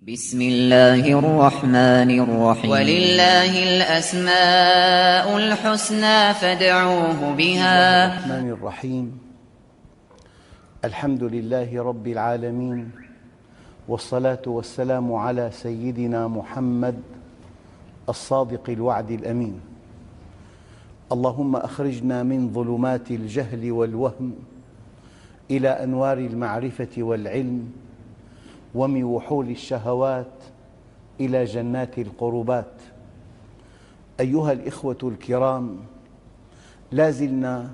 بسم الله الرحمن الرحيم. ولله الأسماء الحسنى فادعوه بها. الرحمن الرحيم. الحمد لله رب العالمين. والصلاة والسلام على سيدنا محمد الصادق الوعد الأمين. اللهم أخرجنا من ظلمات الجهل والوهم إلى أنوار المعرفة والعلم ومن وحول الشهوات إلى جنات القربات. أيها الإخوة الكرام لا زلنا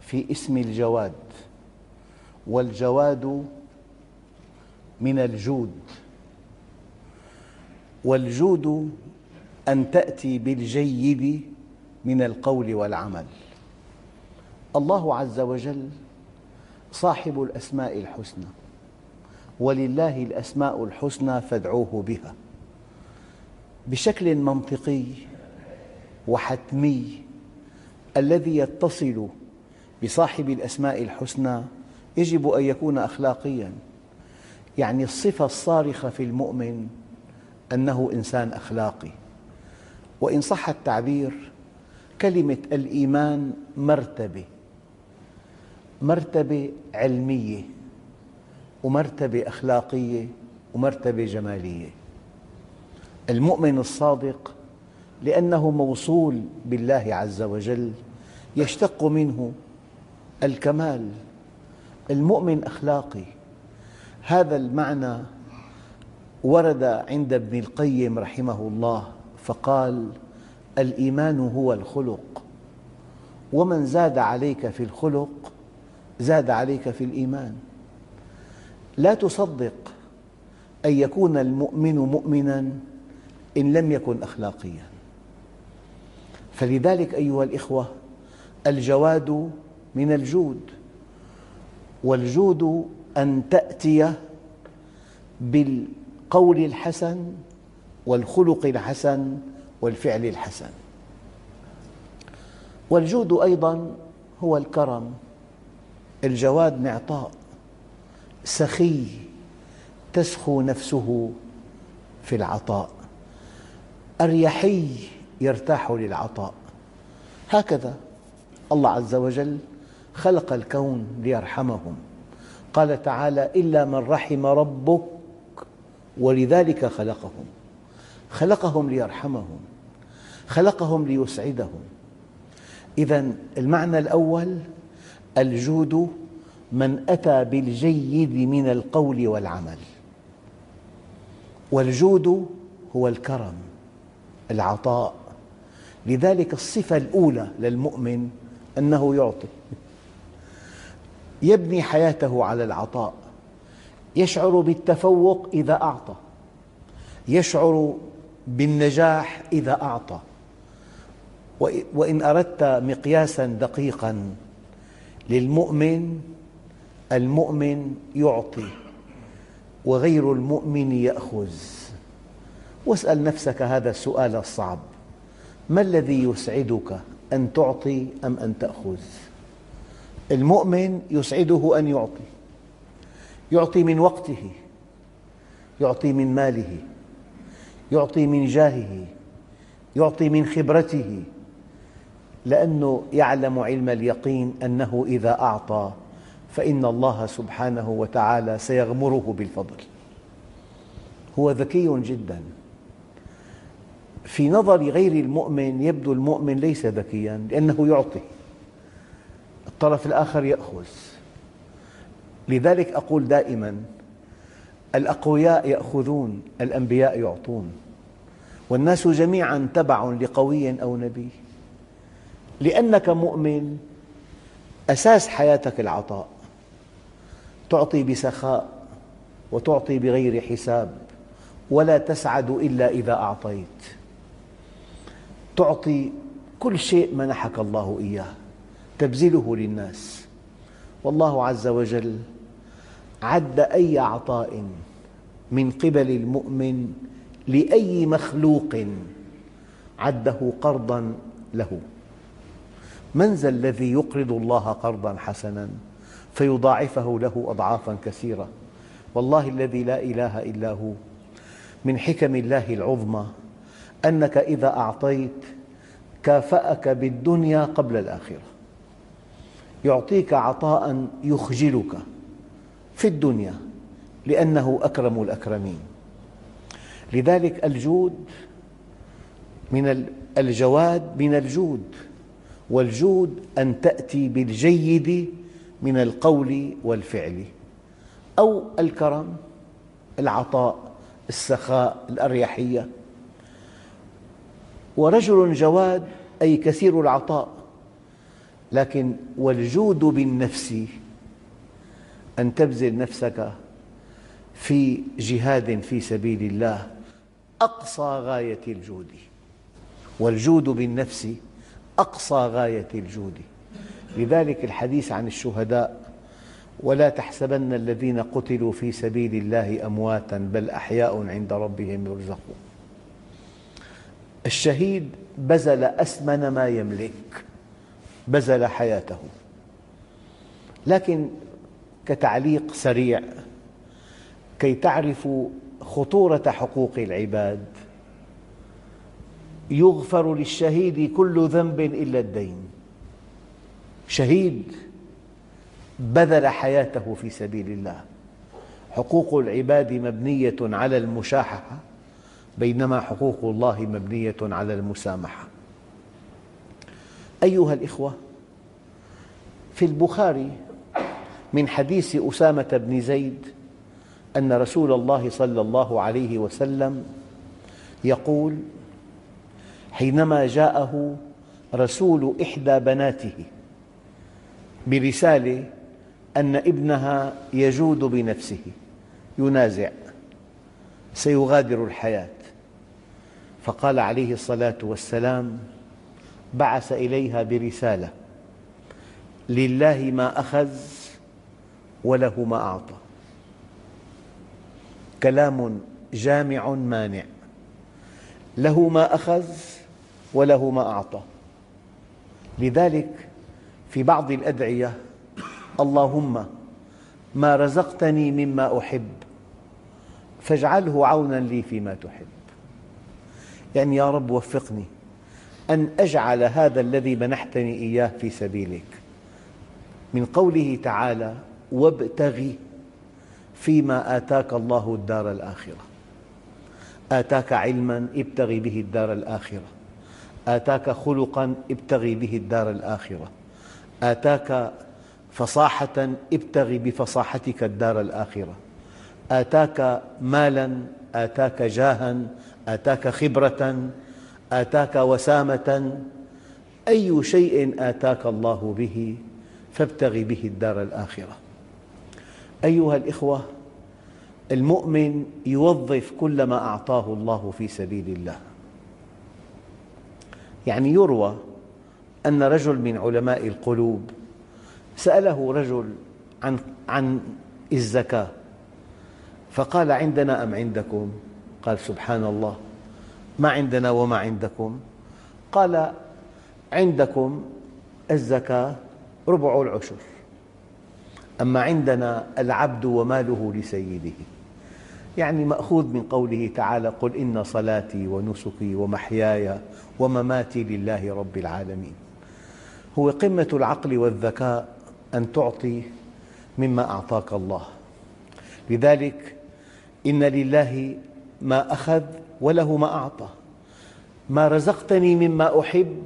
في اسم الجواد والجواد من الجود والجود أن تأتي بالجيد من القول والعمل. الله عز وجل صاحب الأسماء الحسنى. ولله الأسماء الحسنى فادعوه بها. بشكل منطقي وحتمي الذي يتصل بصاحب الأسماء الحسنى يجب أن يكون أخلاقياً يعني الصفة الصارخة في المؤمن أنه إنسان أخلاقي. وإن صح التعبير كلمة الإيمان مرتبة مرتبة علمية. ومرتبة أخلاقية ومرتبة جمالية. المؤمن الصادق لأنه موصول بالله عز وجل يشتق منه الكمال. المؤمن أخلاقي. هذا المعنى ورد عند ابن القيم رحمه الله فقال الإيمان هو الخلق. ومن زاد عليك في الخلق زاد عليك في الإيمان. لا تصدق أن يكون المؤمن مؤمنا إن لم يكن أخلاقيا. فلذلك أيها الإخوة الجواد من الجود والجود أن تأتي بالقول الحسن والخلق الحسن والفعل الحسن. والجود أيضا هو الكرم الجواد معطاء سخي تسخو نفسه في العطاء. أريحي يرتاح للعطاء. هكذا الله عز وجل خلق الكون ليرحمهم. قال تعالى إلا من رحم ربك ولذلك خلقهم. خلقهم ليرحمهم. خلقهم ليسعدهم. إذا المعنى الأول الجود من أتى بالجيد من القول والعمل. والجود هو الكرم العطاء. لذلك الصفة الأولى للمؤمن أنه يعطي. يبني حياته على العطاء. يشعر بالتفوق إذا أعطى. يشعر بالنجاح إذا أعطى. وإن أردت مقياساً دقيقاً للمؤمن المؤمن يعطي وغير المؤمن يأخذ. واسأل نفسك هذا السؤال الصعب. ما الذي يسعدك أن تعطي أم أن تأخذ؟ المؤمن يسعده أن يعطي. يعطي من وقته. يعطي من ماله. يعطي من جاهه. يعطي من خبرته. لأنه يعلم علم اليقين أنه إذا أعطى فإن الله سبحانه وتعالى سيغمره بالفضل. هو ذكي جدا. في نظر غير المؤمن يبدو المؤمن ليس ذكيا لأنه يعطي. الطرف الآخر يأخذ. لذلك أقول دائما الأقوياء يأخذون الأنبياء يعطون. والناس جميعا تبع لقوي أو نبي. لأنك مؤمن أساس حياتك العطاء. تعطي بسخاء وتعطي بغير حساب ولا تسعد إلا إذا أعطيت. تعطي كل شيء منحك الله إياه تبذله للناس. والله عز وجل عد أي عطاء من قبل المؤمن لأي مخلوق عده قرضاً له. من ذا الذي يقرض الله قرضاً حسناً؟ فيضاعفه له أضعافاً كثيرة. والله الذي لا إله إلا هو. من حكم الله العظمى أنك إذا أعطيت كافأك بالدنيا قبل الآخرة. يعطيك عطاء يخجلك في الدنيا لأنه أكرم الأكرمين. لذلك الجود من الجواد من الجود والجود أن تأتي بالجيد من القول والفعل أو الكرم العطاء السخاء الأريحية. ورجل جواد أي كثير العطاء لكن والجود بالنفس أن تبذل نفسك في جهاد في سبيل الله أقصى غاية الجود. والجود بالنفس أقصى غاية الجود. لذلك الحديث عن الشهداء ولا تحسبن الذين قتلوا في سبيل الله أمواتا بل أحياء عند ربهم يرزقون. الشهيد بذل أثمن ما يملك بذل حياته. لكن كتعليق سريع كي تعرفوا خطورة حقوق العباد يغفر للشهيد كل ذنب إلا الدين. شهيد بذل حياته في سبيل الله. حقوق العباد مبنية على المشاحة بينما حقوق الله مبنية على المسامحة. أيها الإخوة في البخاري من حديث أسامة بن زيد أن رسول الله صلى الله عليه وسلم يقول حينما جاءه رسول إحدى بناته برسالة أن ابنها يجود بنفسه ينازع سيغادر الحياة. فقال عليه الصلاة والسلام بعث إليها برسالة لله ما أخذ وله ما أعطى. كلام جامع مانع. له ما أخذ وله ما أعطى. لذلك في بعض الأدعية اللهم ما رزقتني مما أحب فاجعله عونا لي فيما تحب. يعني يا رب وفقني أن أجعل هذا الذي منحتني إياه في سبيلك. من قوله تعالى وابتغ فيما آتاك الله الدار الآخرة. آتاك علما ابتغ به الدار الآخرة. آتاك خلقا ابتغ به الدار الآخرة. آتاك فصاحة ابتغ بفصاحتك الدار الآخرة. آتاك مالا آتاك جاها آتاك خبرة آتاك وسامة. أي شيء آتاك الله به فابتغ به الدار الآخرة. أيها الإخوة المؤمن يوظف كل ما أعطاه الله في سبيل الله. يعني يروى أن رجل من علماء القلوب سأله رجل عن, عن الزكاة فقال عندنا أم عندكم؟ قال سبحان الله ما عندنا وما عندكم؟ قال عندكم الزكاة ربع العشر أما عندنا العبد وماله لسيده يعني مأخوذ من قوله تعالى قل إن صلاتي ونسكي ومحياي ومماتي لله رب العالمين هو قمة العقل والذكاء أن تعطي مما أعطاك الله. لذلك إن لله ما أخذ وله ما أعطى. ما رزقتني مما أحب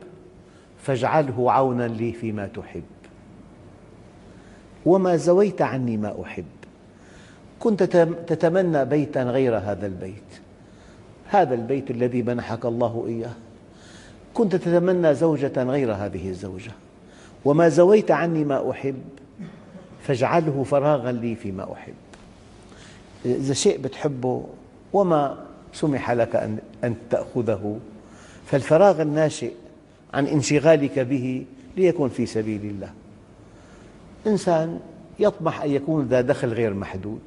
فاجعله عونا لي فيما تحب. وما زويت عني ما أحب. كنت تتمنى بيتا غير هذا البيت. هذا البيت الذي منحك الله إياه. كنت تتمنى زوجة غير هذه الزوجة. وما زويت عني ما أحب فاجعله فراغا لي فيما أحب. إذا شيء بتحبه وما سمح لك أن تأخذه فالفراغ الناشئ عن انشغالك به ليكن في سبيل الله. إنسان يطمح أن يكون ذا دخل غير محدود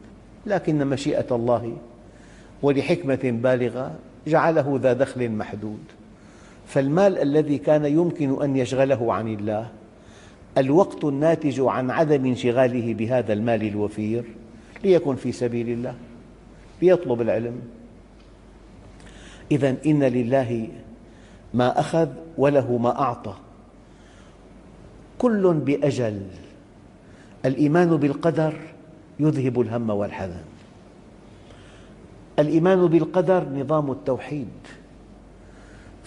لكن مشيئة الله ولحكمة بالغة جعله ذا دخل محدود. فالمال الذي كان يمكن أن يشغله عن الله الوقت الناتج عن عدم انشغاله بهذا المال الوفير ليكن في سبيل الله ليطلب العلم. إذا إن لله ما أخذ وله ما أعطى. كل بأجل الإيمان بالقدر يذهب الهم والحزن. الإيمان بالقدر نظام التوحيد.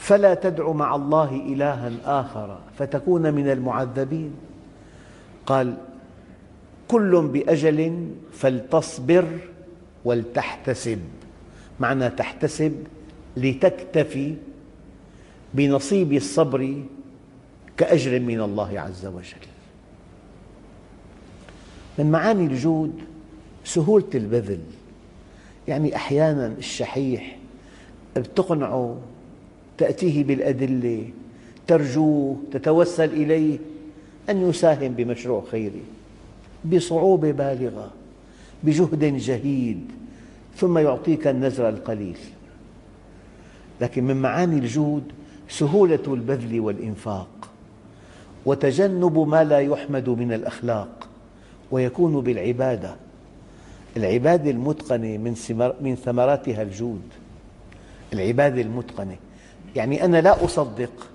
فلا تدع مع الله إلها آخر فتكون من المعذبين. قال كل بأجل فلتصبر ولتحتسب. معنى تحتسب لتكتفي بنصيب الصبر كأجر من الله عز وجل. من معاني الجود سهولة البذل. يعني أحيانا الشحيح بتقنعه تأتيه بالأدلة ترجوه تتوسل إليه أن يساهم بمشروع خيري بصعوبة بالغة بجهد جهيد ثم يعطيك النزر القليل. لكن من معاني الجود سهولة البذل والإنفاق وتجنب ما لا يحمد من الأخلاق ويكون بالعبادة. العبادة المتقنة من ثمراتها الجود العبادة المتقنة يعني أنا لا أصدق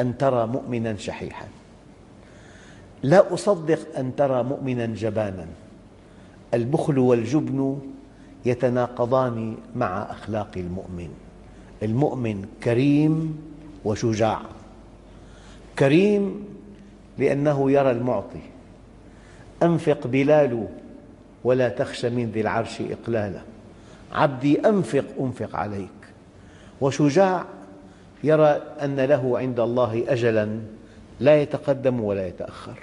أن ترى مؤمنا شحيحا. لا أصدق أن ترى مؤمنا جبانا. البخل والجبن يتناقضان مع أخلاق المؤمن. المؤمن كريم وشجاع. كريم لأنه يرى المعطي. أنفق بلال ولا تخش من ذي العرش إقلالا عبدي أنفق أنفق عليك. وشجاع يرى أن له عند الله أجلا لا يتقدم ولا يتأخر.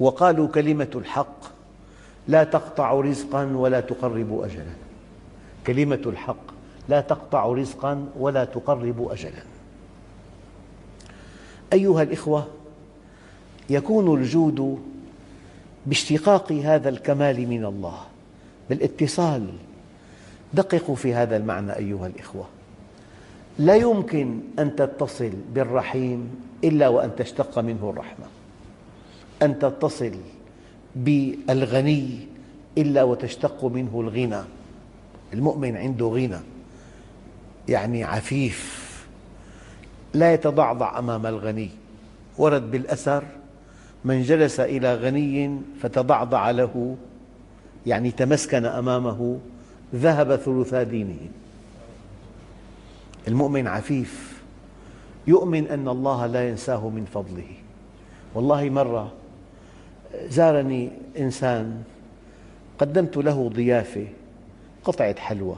وقالوا كلمة الحق لا تقطع رزقا ولا تقرب أجلا. كلمة الحق لا تقطع رزقا ولا تقرب أجلا. أيها الإخوة يكون الجود باشتقاق هذا الكمال من الله بالإتصال. دققوا في هذا المعنى أيها الإخوة. لا يمكن أن تتصل بالرحيم إلا وأن تشتق منه الرحمة. أن تتصل بالغني إلا وتشتق منه الغنى. المؤمن عنده غنى يعني عفيف لا يتضعضع أمام الغني. ورد بالأثر من جلس إلى غني فتضعضع له يعني تمسكن أمامه ذهب ثلثا دينه. المؤمن عفيف يؤمن أن الله لا ينساه من فضله. والله مرة زارني إنسان قدمت له ضيافة قطعة حلوى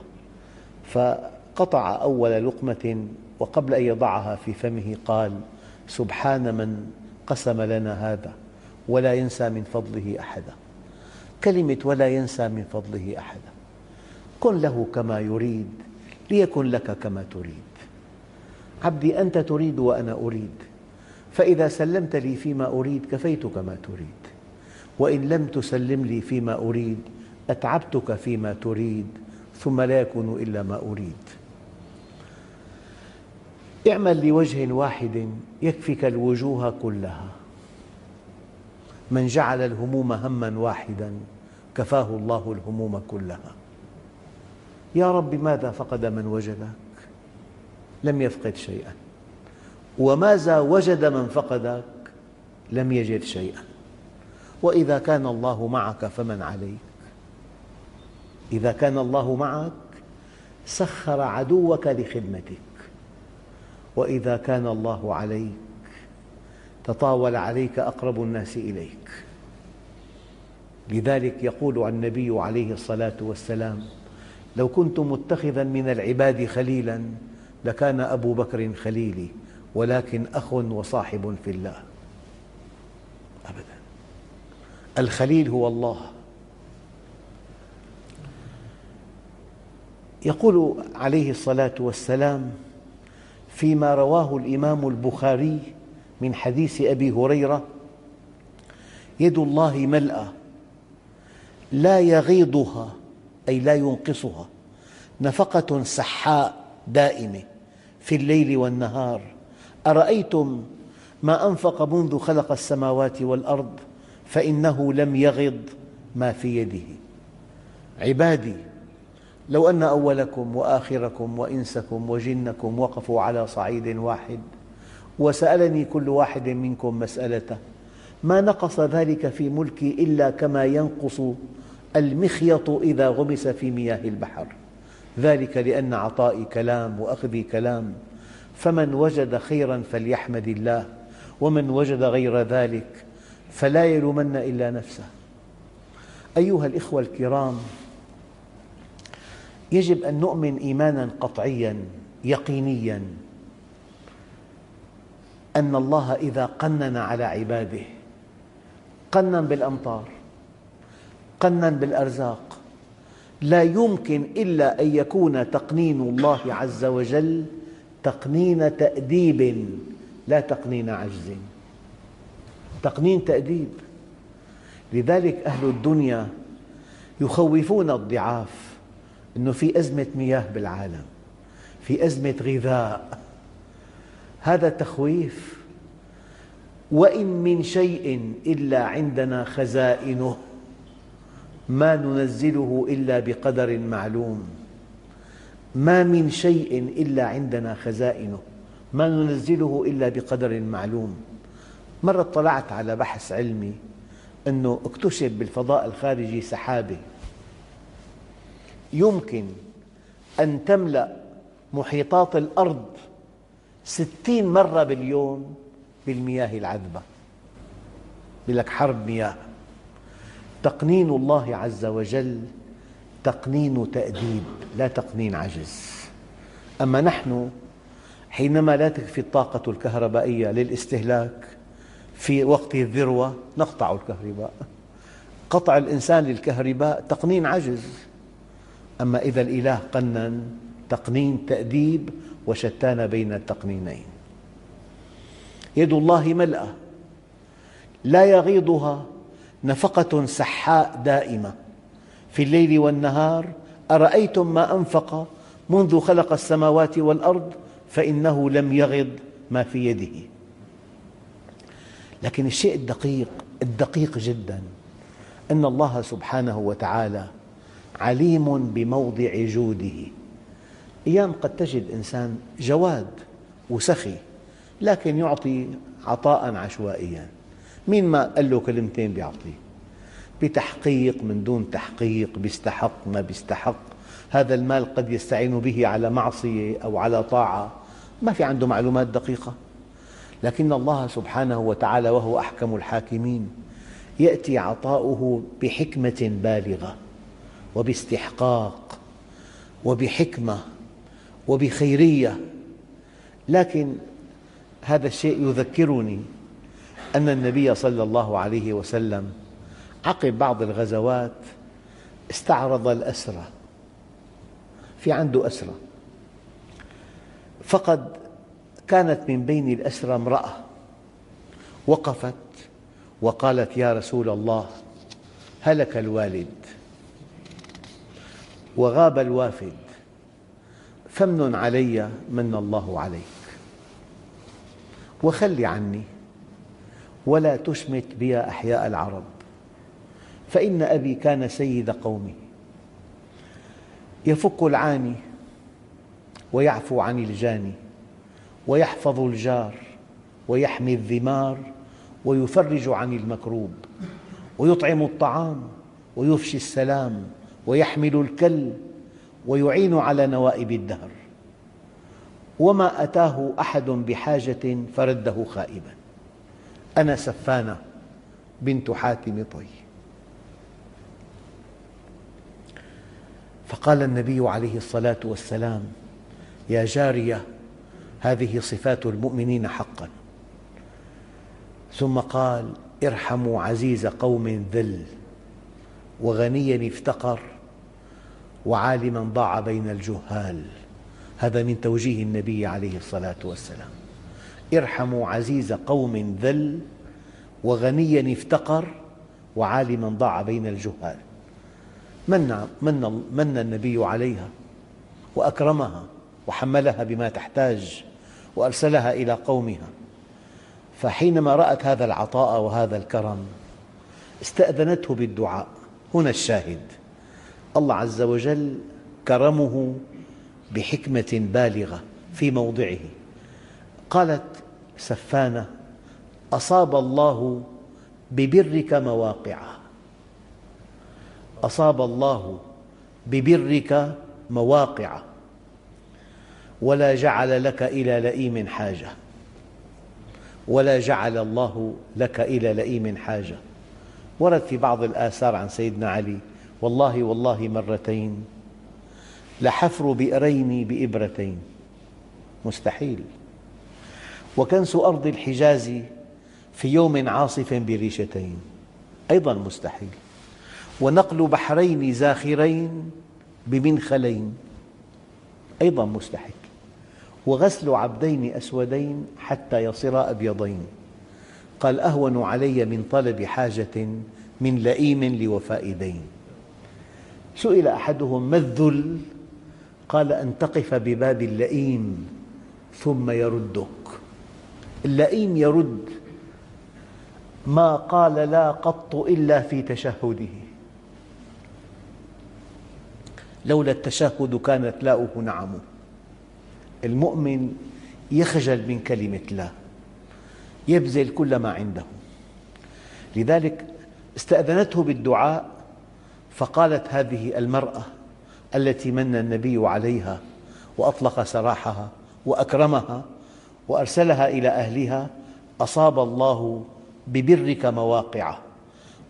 فقطع أول لقمة وقبل أن يضعها في فمه قال سبحان من قسم لنا هذا ولا ينسى من فضله أحدا. كلمة ولا ينسى من فضله أحدا كن له كما يريد ليكن لك كما تريد. عبدي أنت تريد وأنا أريد. فإذا سلمت لي فيما أريد كفيتك ما تريد. وإن لم تسلم لي فيما أريد أتعبتك فيما تريد ثم لا يكون إلا ما أريد. اعمل لوجه واحد يكفك الوجوه كلها. من جعل الهموم هما واحدا كفاه الله الهموم كلها. يا رب ماذا فقد من وجدك؟ لم يفقد شيئا. وماذا وجد من فقدك؟ لم يجد شيئا. وإذا كان الله معك فمن عليك؟ إذا كان الله معك سخر عدوك لخدمتك. وإذا كان الله عليك تطاول عليك أقرب الناس إليك. لذلك يقول النبي عليه الصلاة والسلام لو كنت متخذا من العباد خليلا لكان أبو بكر خليلي ولكن أخ وصاحب في الله. أبدا. الخليل هو الله. يقول عليه الصلاة والسلام فيما رواه الإمام البخاري من حديث أبي هريرة يد الله ملأى لا يغيضها أي لا ينقصها. نفقة سحاء دائمة في الليل والنهار. أرأيتم ما أنفق منذ خلق السماوات والأرض فإنه لم يغض ما في يده. عبادي لو أن أولكم وآخركم وإنسكم وجنكم وقفوا على صعيد واحد وسألني كل واحد منكم مسألته ما نقص ذلك في ملكي إلا كما ينقص المخيط إذا غمس في مياه البحر. ذلك لأن عطائي كلام وأخذي كلام. فمن وجد خيرا فليحمد الله ومن وجد غير ذلك فلا يلومن إلا نفسه. أيها الإخوة الكرام يجب أن نؤمن إيمانا قطعيا يقينيا. أن الله إذا قنن على عباده قنن بالأمطار. قنن بالأرزاق. لا يمكن إلا أن يكون تقنين الله عز وجل تقنين تأديب لا تقنين عجز. تقنين تأديب. لذلك أهل الدنيا يخوفون الضعاف أنه في أزمة مياه بالعالم في أزمة غذاء. هذا تخويف. وإن من شيء إلا عندنا خزائنه. ما ننزله إلا بقدر معلوم. ما من شيء إلا عندنا خزائنه. ما ننزله إلا بقدر معلوم. مرة اطلعت على بحث علمي أنه اكتشف بالفضاء الخارجي سحابة. يمكن أن تملأ محيطات الأرض ستين مرة باليوم بالمياه العذبة. يقول لك حرب مياه. تقنين الله عز وجل تقنين تأديب لا تقنين عجز. أما نحن حينما لا تكفي الطاقة الكهربائية للاستهلاك في وقت الذروة نقطع الكهرباء. قطع الإنسان للكهرباء تقنين عجز. أما إذا الإله قنن تقنين تأديب وشتان بين التقنينين. يد الله ملأى لا يغيضها نفقة سحاء دائمة. في الليل والنهار أرأيتم ما أنفق منذ خلق السماوات والأرض؟ فإنه لم يغض ما في يده. لكن الشيء الدقيق الدقيق جدا أن الله سبحانه وتعالى عليم بموضع جوده. أيام قد تجد إنسان جواد وسخي لكن يعطي عطاء عشوائيا. مين ما قال له كلمتين بيعطيه؟ بتحقيق من دون تحقيق بيستحق ما بيستحق. هذا المال قد يستعين به على معصية أو على طاعة. ما في عنده معلومات دقيقة. لكن الله سبحانه وتعالى وهو أحكم الحاكمين يأتي عطاؤه بحكمة بالغة وباستحقاق وبحكمة وبخيرية. لكن هذا الشيء يذكرني أن النبي صلى الله عليه وسلم عقب بعض الغزوات استعرض الأسرى في عنده أسرى فقد كانت من بين الأسرى امرأة وقفت وقالت يا رسول الله هلك الوالد وغاب الوافد فمن علي من الله عليك وخل عني. ولا تشمت بي أحياء العرب. فإن أبي كان سيد قومه يفك العاني ويعفو عن الجاني ويحفظ الجار ويحمي الذمار ويفرج عن المكروب ويطعم الطعام ويفشي السلام ويحمل الكل ويعين على نوائب الدهر. وما أتاه أحد بحاجة فرده خائبا. أنا سفانة بنت حاتم طي. فقال النبي عليه الصلاة والسلام يا جارية هذه صفات المؤمنين حقا. ثم قال ارحموا عزيز قوم ذل وغنيا افتقر وعالما ضاع بين الجهال. هذا من توجيه النبي عليه الصلاة والسلام. ارحموا عزيز قوم ذل وغنيا افتقر وعالما ضاع بين الجهال. من, من, من النبي عليها؟ وأكرمها وحملها بما تحتاج وأرسلها إلى قومها. فحينما رأت هذا العطاء وهذا الكرم استأذنته بالدعاء. هنا الشاهد. الله عز وجل كرمه بحكمة بالغة في موضعه. قالت سفانة أصاب الله ببرك مواقعه أصاب الله ببرك مواقع ولا جعل لك إلى لئيم حاجة. ولا جعل الله لك إلى لئيم حاجة. ورد في بعض الآثار عن سيدنا علي. والله والله مرتين. لحفر بئرين بإبرتين. مستحيل. وكنس أرض الحجاز في يوم عاصف بريشتين. أيضا مستحيل. ونقل بحرين زاخرين بمنخلين. أيضا مستحيل. وغسل عبدين أسودين حتى يصيرا أبيضين. قال أهون علي من طلب حاجة من لئيم لوفاء دين. سئل أحدهم ما الذل؟ قال أن تقف بباب اللئيم ثم يردك. اللئيم يرد ما قال لا قط إلا في تشهده. لولا التشهد كانت لاؤه نعم. المؤمن يخجل من كلمة لا يبذل كل ما عنده. لذلك استأذنته بالدعاء فقالت هذه المرأة التي من النبي عليها وأطلق سراحها وأكرمها وأرسلها إلى أهلها أصاب الله ببرك مواقعه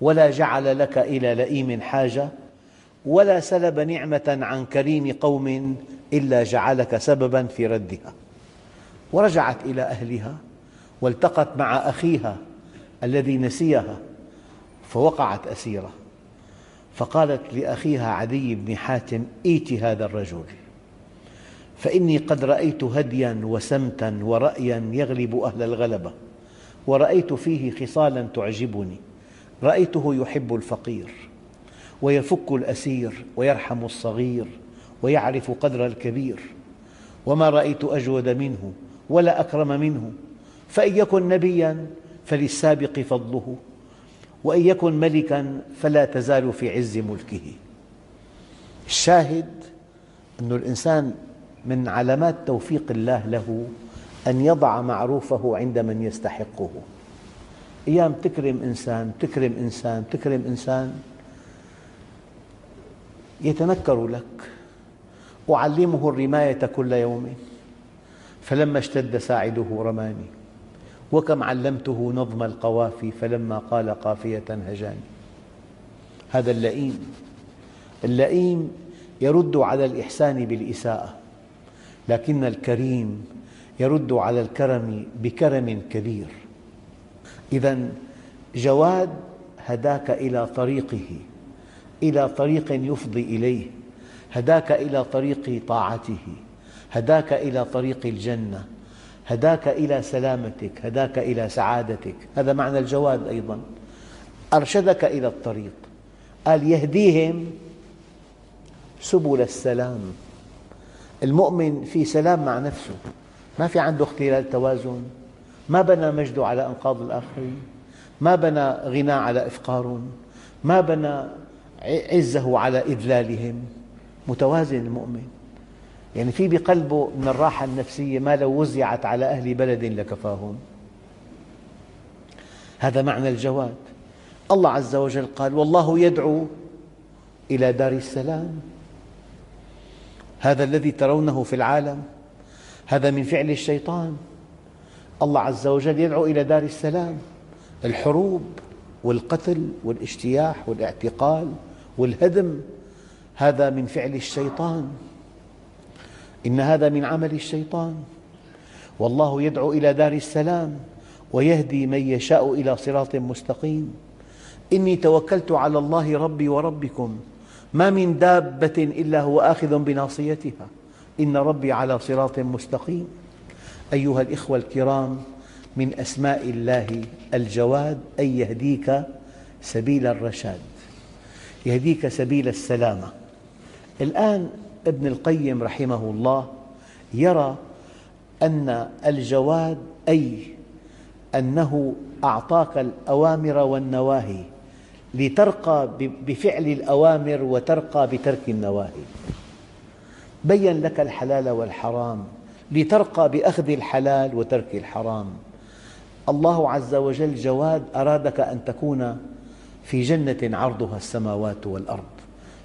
ولا جعل لك إلى لئيم حاجة ولا سلب نعمة عن كريم قوم إلا جعلك سببا في ردها. ورجعت إلى أهلها والتقت مع أخيها الذي نسيها فوقعت أسيرة. فقالت لأخيها عدي بن حاتم ائت هذا الرجل؟ فإني قد رأيت هديا وسمتا ورأيا يغلب أهل الغلبة ورأيت فيه خصالا تعجبني رأيته يحب الفقير ويفك الأسير ويرحم الصغير ويعرف قدر الكبير وما رأيت أجود منه ولا أكرم منه فإن يكن نبيا فللسابق فضله وإن يكن ملكا فلا تزال في عز ملكه. الشاهد أن الإنسان من علامات توفيق الله له أن يضع معروفه عند من يستحقه. أيام تكرم إنسان تكرم إنسان تكرم إنسان يتنكر لك أعلمه الرماية كل يوم فلما اشتد ساعده رماني وكم علمته نظم القوافي فلما قال قافية هجاني. هذا اللئيم اللئيم يرد على الإحسان بالإساءة. لكن الكريم يرد على الكرم بكرم كبير. إذا جواد هداك إلى طريقه إلى طريق يفضي إليه هداك إلى طريق طاعته هداك إلى طريق الجنة هداك إلى سلامتك هداك إلى سعادتك. هذا معنى الجواد أيضا. أرشدك إلى الطريق. قال يهديهم سبل السلام. المؤمن في سلام مع نفسه. ما في عنده اختلال توازن. ما بنى مجده على أنقاض الآخرين. ما بنى غنى على إفقار ما بنى عزه على إذلالهم. متوازن المؤمن. يعني في بقلبه من الراحة النفسية ما لو وزعت على أهل بلد لكفاهم. هذا معنى الجواد. الله عز وجل قال والله يدعو إلى دار السلام. هذا الذي ترونه في العالم هذا من فعل الشيطان. الله عز وجل يدعو إلى دار السلام الحروب والقتل والاجتياح والاعتقال والهدم. هذا من فعل الشيطان. إن هذا من عمل الشيطان. والله يدعو إلى دار السلام ويهدي من يشاء إلى صراط مستقيم. إني توكلت على الله ربي وربكم. ما من دابة إلا هو آخذ بناصيتها. إن ربي على صراط مستقيم. أيها الإخوة الكرام من أسماء الله الجواد أي يهديك سبيل الرشاد. يهديك سبيل السلامة. الآن ابن القيم رحمه الله يرى أن الجواد أي أنه أعطاك الأوامر والنواهي لترقى بفعل الأوامر وترقى بترك النواهي. بين لك الحلال والحرام. لترقى بأخذ الحلال وترك الحرام. الله عز وجل جواد أرادك أن تكون في جنة عرضها السماوات والأرض.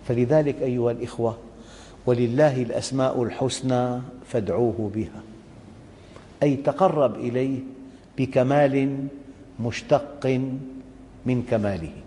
فلذلك أيها الإخوة ولله الأسماء الحسنى فادعوه بها. أي تقرب إليه بكمال مشتق من كماله.